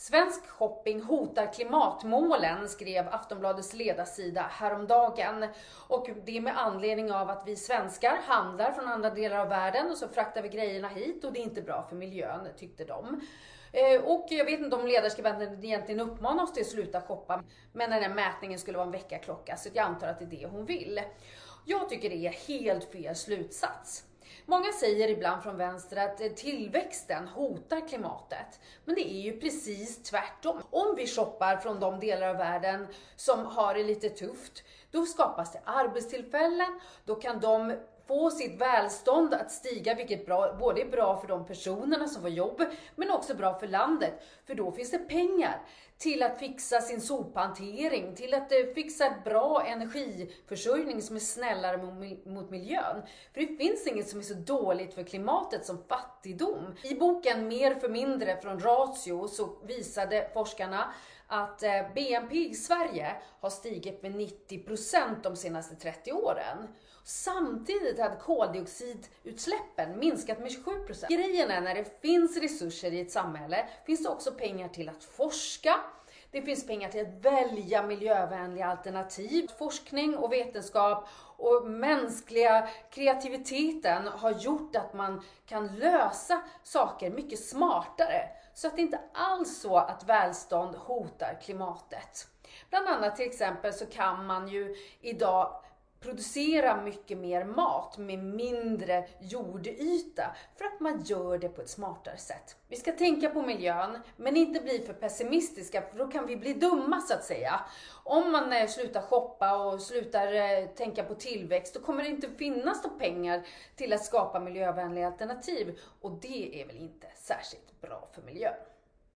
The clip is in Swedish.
Svensk shopping hotar klimatmålen, skrev Aftonbladets ledarsida häromdagen. Och det är med anledning av att vi svenskar handlar från andra delar av världen och så fraktar vi grejerna hit och det är inte bra för miljön, tyckte de. Eh, och jag vet inte om ledarskribenten egentligen uppmanar oss till att sluta shoppa, men den här mätningen skulle vara en väckarklocka, så jag antar att det är det hon vill. Jag tycker det är helt fel slutsats. Många säger ibland från vänster att eh, tillväxten hotar klimatet. Men det är ju precis tvärtom. Om vi shoppar från de delar av världen som har det lite tufft, då skapas det arbetstillfällen, då kan de få sitt välstånd att stiga, vilket bra, både är bra för de personerna som får jobb, men också bra för landet. För då finns det pengar till att fixa sin sophantering, till att eh, fixa bra energiförsörjning som är snällare mot miljön. För det finns inget som är så dåligt för klimatet som fattigdom. I boken Mer för mindre från Ratio så visade forskarna att eh, BNP i Sverige har stigit med 90% de senaste 30 åren. Samtidigt hade koldioxidutsläppen minskat med 27%. Grejen är när det finns resurser i ett samhälle finns det också pengar till att forska, det finns pengar till att välja miljövänliga alternativ. Forskning och vetenskap och mänskliga kreativiteten har gjort att man kan lösa saker mycket smartare. Så att det inte alls så att välstånd hotar klimatet. Bland annat till exempel så kan man ju idag producera mycket mer mat med mindre jordyta för att man gör det på ett smartare sätt. Vi ska tänka på miljön, men inte bli för pessimistiska för då kan vi bli dumma så att säga. Om man eh, slutar shoppa och slutar eh, tänka på tillväxt, då kommer det inte finnas några pengar till att skapa miljövänliga alternativ och det är väl inte särskilt bra för miljön.